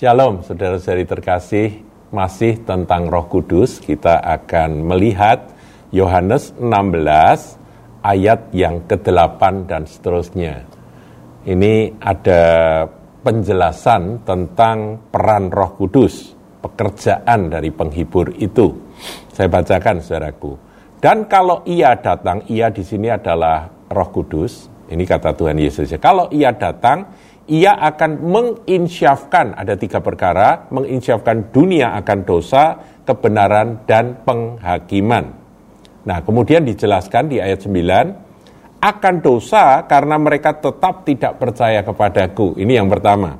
Shalom, saudara-saudari terkasih. Masih tentang Roh Kudus, kita akan melihat Yohanes 16 ayat yang ke-8 dan seterusnya. Ini ada penjelasan tentang peran Roh Kudus, pekerjaan dari penghibur itu. Saya bacakan saudaraku. Dan kalau ia datang, ia di sini adalah Roh Kudus. Ini kata Tuhan Yesus. ya. Kalau ia datang, ia akan menginsyafkan, ada tiga perkara, menginsyafkan dunia akan dosa, kebenaran, dan penghakiman. Nah, kemudian dijelaskan di ayat 9, akan dosa karena mereka tetap tidak percaya kepadaku. Ini yang pertama.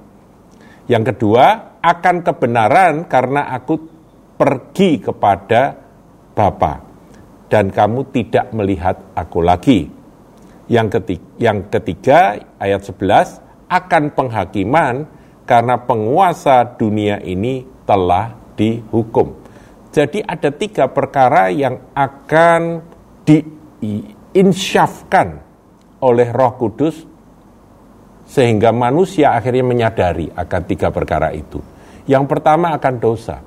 Yang kedua, akan kebenaran karena aku pergi kepada Bapa dan kamu tidak melihat aku lagi. Yang ketiga, yang ketiga ayat 11, akan penghakiman karena penguasa dunia ini telah dihukum. Jadi ada tiga perkara yang akan diinsyafkan oleh Roh Kudus sehingga manusia akhirnya menyadari akan tiga perkara itu. Yang pertama akan dosa.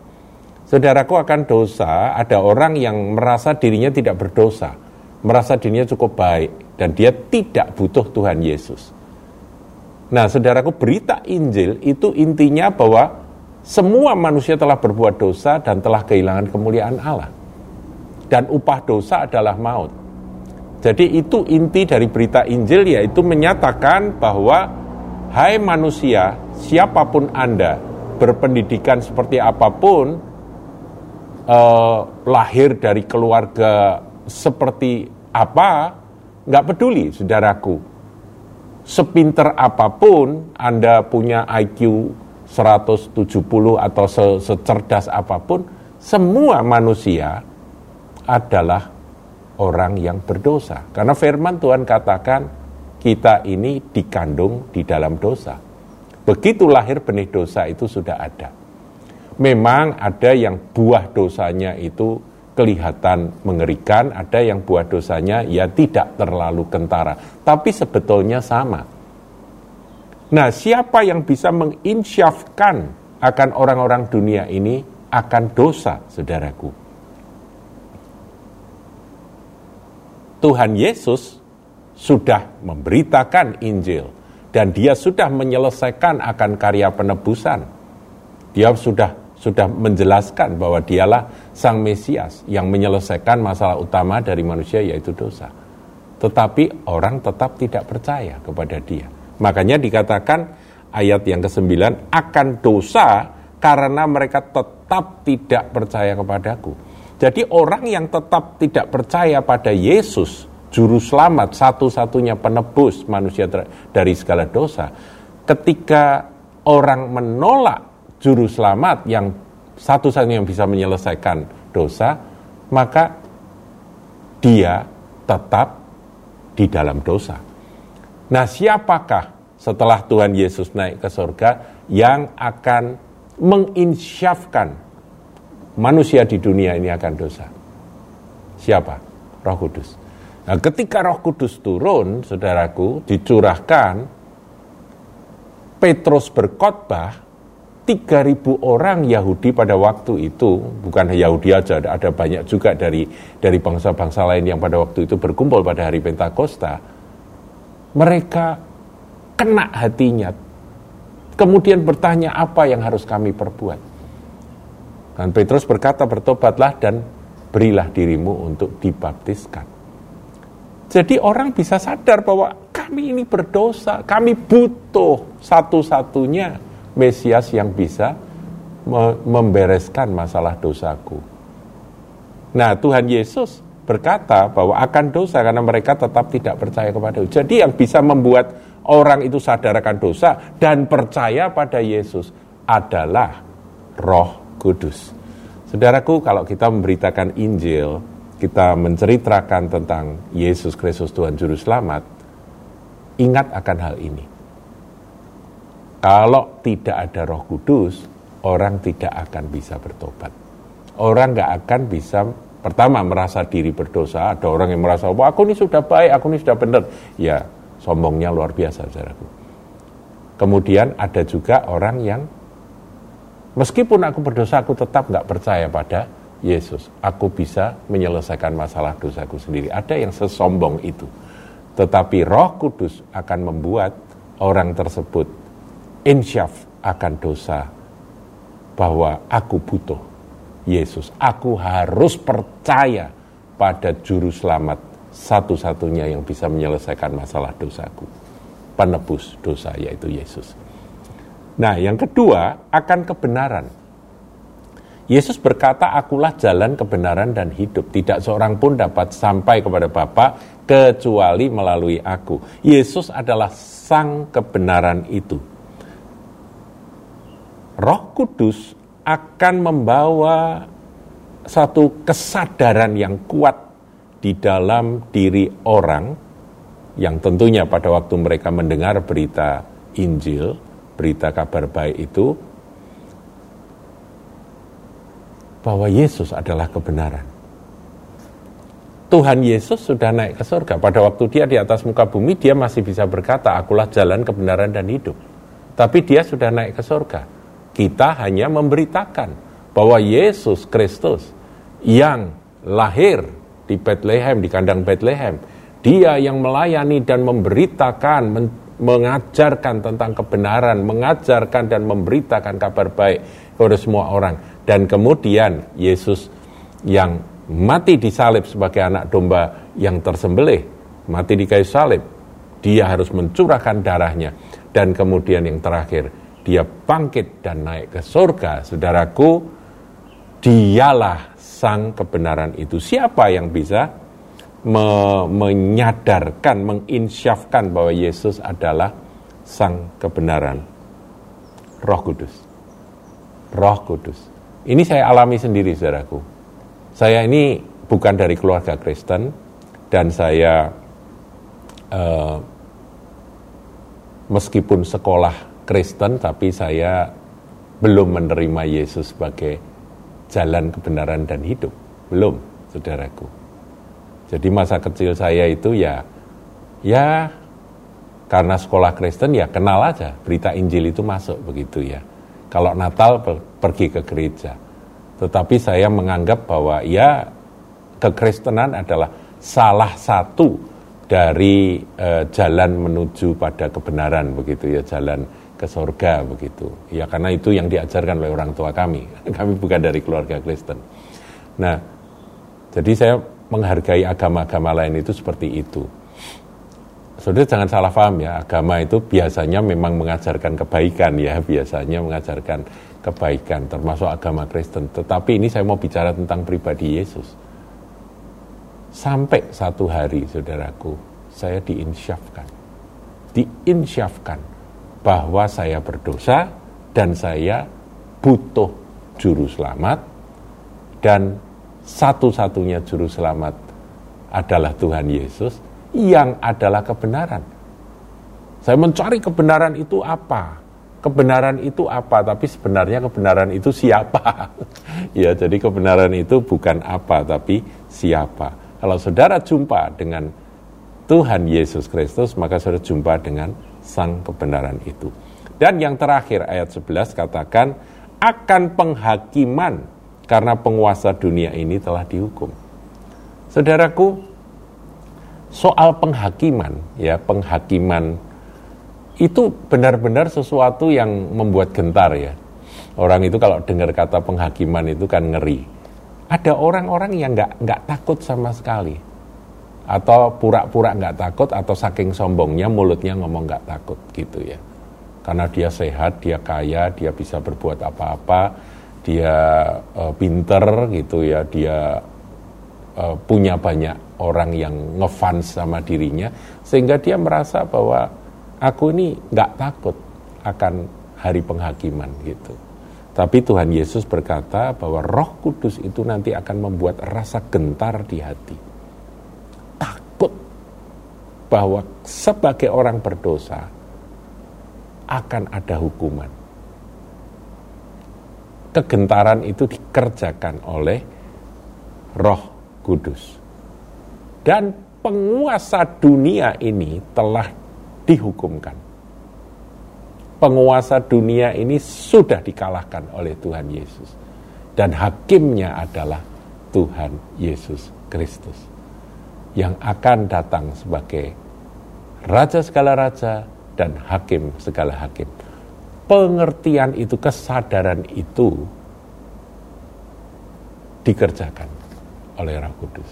Saudaraku akan dosa, ada orang yang merasa dirinya tidak berdosa, merasa dirinya cukup baik, dan dia tidak butuh Tuhan Yesus. Nah, saudaraku, berita Injil itu intinya bahwa semua manusia telah berbuat dosa dan telah kehilangan kemuliaan Allah. Dan upah dosa adalah maut. Jadi itu inti dari berita Injil yaitu menyatakan bahwa hai manusia, siapa pun Anda, berpendidikan seperti apa pun, eh, lahir dari keluarga seperti apa, nggak peduli, saudaraku sepinter apa pun Anda punya IQ 170 atau se secerdas apa pun, semua manusia adalah orang yang berdosa. Karena firman Tuhan katakan kita ini dikandung di dalam dosa. Begitu lahir benih dosa itu sudah ada. Memang ada yang buah dosanya itu kelihatan mengerikan, ada yang buat dosanya ya tidak terlalu kentara, tapi sebetulnya sama. Nah, siapa yang bisa menginsyafkan akan orang-orang dunia ini akan dosa, saudaraku? Tuhan Yesus sudah memberitakan Injil dan dia sudah menyelesaikan akan karya penebusan. Dia sudah sudah menjelaskan bahwa dialah sang Mesias yang menyelesaikan masalah utama dari manusia yaitu dosa. Tetapi orang tetap tidak percaya kepada dia. Makanya dikatakan ayat yang ke-9 akan dosa karena mereka tetap tidak percaya kepadaku. Jadi orang yang tetap tidak percaya pada Yesus, juru selamat, satu-satunya penebus manusia dari segala dosa, ketika orang menolak juru selamat yang satu-satunya yang bisa menyelesaikan dosa, maka dia tetap di dalam dosa. Nah, siapakah setelah Tuhan Yesus naik ke surga yang akan menginsyafkan manusia di dunia ini akan dosa? Siapa? Roh Kudus. Nah, ketika Roh Kudus turun, saudaraku, dicurahkan, Petrus berkhotbah, 3000 orang Yahudi pada waktu itu, bukan Yahudi aja, ada banyak juga dari dari bangsa-bangsa lain yang pada waktu itu berkumpul pada hari Pentakosta. Mereka kena hatinya. Kemudian bertanya apa yang harus kami perbuat. Dan Petrus berkata bertobatlah dan berilah dirimu untuk dibaptiskan. Jadi orang bisa sadar bahwa kami ini berdosa, kami butuh satu-satunya Mesias yang bisa membereskan masalah dosaku. Nah, Tuhan Yesus berkata bahwa akan dosa karena mereka tetap tidak percaya kepada Yesus. Jadi yang bisa membuat orang itu sadar akan dosa dan percaya pada Yesus adalah Roh Kudus. Saudaraku, kalau kita memberitakan Injil, kita menceritakan tentang Yesus Kristus Tuhan Juru Selamat, ingat akan hal ini kalau tidak ada roh kudus, orang tidak akan bisa bertobat. Orang nggak akan bisa, pertama merasa diri berdosa, ada orang yang merasa, wah aku ini sudah baik, aku ini sudah benar. Ya, sombongnya luar biasa, saudaraku. Kemudian ada juga orang yang Meskipun aku berdosa, aku tetap nggak percaya pada Yesus. Aku bisa menyelesaikan masalah dosaku sendiri. Ada yang sesombong itu. Tetapi roh kudus akan membuat orang tersebut insyaf akan dosa bahwa aku butuh Yesus. Aku harus percaya pada juru selamat satu-satunya yang bisa menyelesaikan masalah dosaku. Penebus dosa yaitu Yesus. Nah, yang kedua akan kebenaran. Yesus berkata, "Akulah jalan kebenaran dan hidup. Tidak seorang pun dapat sampai kepada Bapa kecuali melalui Aku." Yesus adalah sang kebenaran itu. Roh Kudus akan membawa satu kesadaran yang kuat di dalam diri orang yang tentunya pada waktu mereka mendengar berita Injil berita kabar baik itu bahwa Yesus adalah kebenaran. Tuhan Yesus sudah naik ke surga. Pada waktu dia di atas muka bumi, dia masih bisa berkata, akulah jalan kebenaran dan hidup. Tapi dia sudah naik ke surga. Kita hanya memberitakan bahwa Yesus Kristus yang lahir di Bethlehem, di kandang Bethlehem, dia yang melayani dan memberitakan, mengajarkan tentang kebenaran, mengajarkan dan memberitakan kabar baik kepada semua orang. Dan kemudian Yesus yang mati di salib sebagai anak domba yang tersembelih, mati di kayu salib, dia harus mencurahkan darahnya. Dan kemudian yang terakhir, dia bangkit dan naik ke surga. Saudaraku, dialah sang kebenaran itu. Siapa yang bisa me menyadarkan, menginsyafkan bahwa Yesus adalah sang kebenaran. Roh Kudus. Roh Kudus. Ini saya alami sendiri, saudaraku. Saya ini bukan dari keluarga Kristen dan saya uh, meskipun sekolah Kristen tapi saya belum menerima Yesus sebagai jalan kebenaran dan hidup. Belum, saudaraku. Jadi masa kecil saya itu ya ya karena sekolah Kristen ya kenal aja berita Injil itu masuk begitu ya. Kalau Natal pergi ke gereja. Tetapi saya menganggap bahwa ya kekristenan adalah salah satu dari eh, jalan menuju pada kebenaran begitu ya, jalan ke surga begitu. Ya karena itu yang diajarkan oleh orang tua kami. Kami bukan dari keluarga Kristen. Nah, jadi saya menghargai agama-agama lain itu seperti itu. Saudara jangan salah paham ya, agama itu biasanya memang mengajarkan kebaikan ya, biasanya mengajarkan kebaikan, termasuk agama Kristen. Tetapi ini saya mau bicara tentang pribadi Yesus. Sampai satu hari, saudaraku, saya diinsyafkan. Diinsyafkan bahwa saya berdosa dan saya butuh juru selamat dan satu-satunya juru selamat adalah Tuhan Yesus yang adalah kebenaran. Saya mencari kebenaran itu apa? Kebenaran itu apa? Tapi sebenarnya kebenaran itu siapa? ya, jadi kebenaran itu bukan apa, tapi siapa. Kalau saudara jumpa dengan Tuhan Yesus Kristus, maka saudara jumpa dengan sang kebenaran itu. Dan yang terakhir ayat 11 katakan akan penghakiman karena penguasa dunia ini telah dihukum. Saudaraku, soal penghakiman, ya penghakiman itu benar-benar sesuatu yang membuat gentar ya. Orang itu kalau dengar kata penghakiman itu kan ngeri. Ada orang-orang yang nggak nggak takut sama sekali, atau pura-pura nggak takut, atau saking sombongnya mulutnya ngomong nggak takut gitu ya. Karena dia sehat, dia kaya, dia bisa berbuat apa-apa, dia uh, pinter gitu ya, dia uh, punya banyak orang yang ngefans sama dirinya, sehingga dia merasa bahwa aku ini nggak takut akan hari penghakiman gitu. Tapi Tuhan Yesus berkata bahwa Roh Kudus itu nanti akan membuat rasa gentar di hati. Bahwa sebagai orang berdosa akan ada hukuman kegentaran itu dikerjakan oleh Roh Kudus. Dan penguasa dunia ini telah dihukumkan. penguasa dunia ini sudah dikalahkan oleh Tuhan Yesus. Dan hakimnya adalah Tuhan Yesus Kristus. Yang akan datang sebagai Raja segala raja dan hakim segala hakim. Pengertian itu, kesadaran itu dikerjakan oleh Roh Kudus.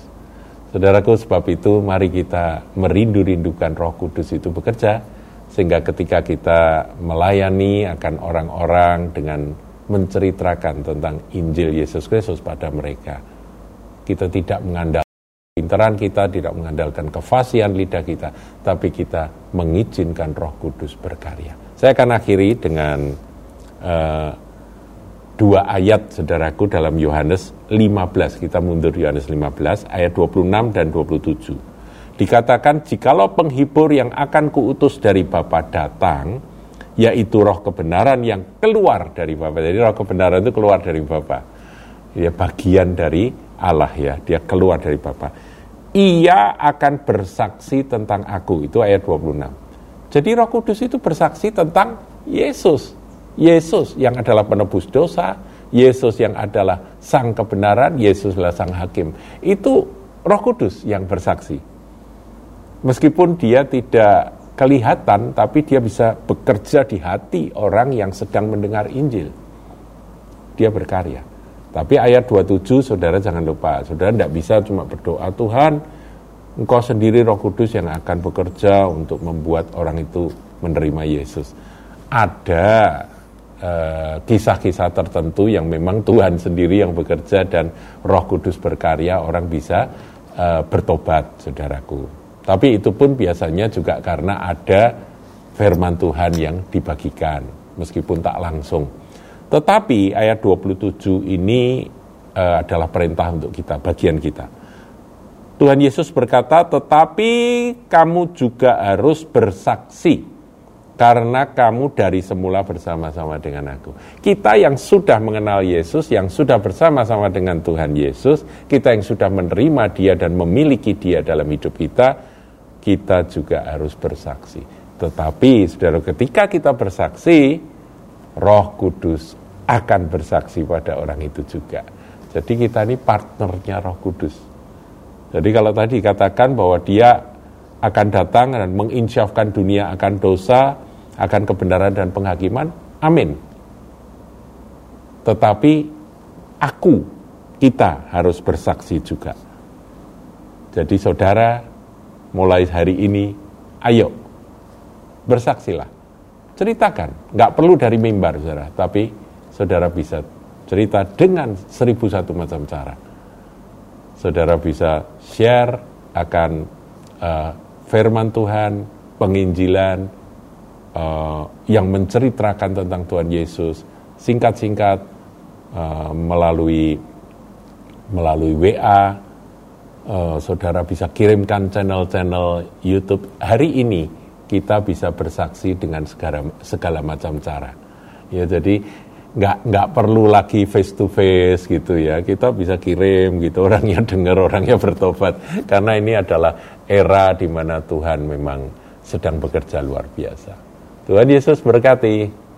Saudaraku, sebab itu mari kita merindu-rindukan Roh Kudus itu bekerja, sehingga ketika kita melayani akan orang-orang dengan menceritakan tentang Injil Yesus Kristus pada mereka, kita tidak mengandalkan pinteran kita, tidak mengandalkan kefasihan lidah kita, tapi kita mengizinkan Roh Kudus berkarya. Saya akan akhiri dengan uh, dua ayat saudaraku dalam Yohanes 15. Kita mundur Yohanes 15 ayat 26 dan 27. Dikatakan jikalau penghibur yang akan kuutus dari Bapa datang, yaitu roh kebenaran yang keluar dari Bapa. Jadi roh kebenaran itu keluar dari Bapa. Dia bagian dari Allah ya, dia keluar dari Bapa. Ia akan bersaksi tentang aku, itu ayat 26. Jadi roh kudus itu bersaksi tentang Yesus. Yesus yang adalah penebus dosa, Yesus yang adalah sang kebenaran, Yesus adalah sang hakim. Itu Roh Kudus yang bersaksi. Meskipun dia tidak kelihatan, tapi dia bisa bekerja di hati orang yang sedang mendengar Injil. Dia berkarya. Tapi ayat 27, saudara jangan lupa, saudara tidak bisa cuma berdoa, Tuhan, Engkau sendiri roh kudus yang akan bekerja untuk membuat orang itu menerima Yesus. Ada Eh, kisah-kisah tertentu yang memang Tuhan sendiri yang bekerja dan Roh Kudus berkarya orang bisa uh, bertobat, saudaraku. Tapi itu pun biasanya juga karena ada firman Tuhan yang dibagikan, meskipun tak langsung. Tetapi ayat 27 ini uh, adalah perintah untuk kita, bagian kita. Tuhan Yesus berkata, "Tetapi kamu juga harus bersaksi karena kamu dari semula bersama-sama dengan aku. Kita yang sudah mengenal Yesus, yang sudah bersama-sama dengan Tuhan Yesus, kita yang sudah menerima Dia dan memiliki Dia dalam hidup kita, kita juga harus bersaksi. Tetapi, saudara, ketika kita bersaksi, Roh Kudus akan bersaksi pada orang itu juga. Jadi kita ini partnernya Roh Kudus. Jadi kalau tadi katakan bahwa dia akan datang dan menginsyafkan dunia akan dosa, akan kebenaran dan penghakiman. Amin. Tetapi aku, kita harus bersaksi juga. Jadi saudara, mulai hari ini, ayo bersaksilah. Ceritakan, nggak perlu dari mimbar saudara, tapi saudara bisa cerita dengan seribu satu macam cara. Saudara bisa share akan uh, firman Tuhan, penginjilan, uh, yang menceritakan tentang Tuhan Yesus. Singkat-singkat uh, melalui melalui WA uh, saudara bisa kirimkan channel-channel YouTube. Hari ini kita bisa bersaksi dengan segala segala macam cara. Ya jadi nggak nggak perlu lagi face to face gitu ya. Kita bisa kirim gitu orangnya dengar orangnya bertobat. Karena ini adalah era di mana Tuhan memang sedang bekerja luar biasa. Tuhan Yesus berkati.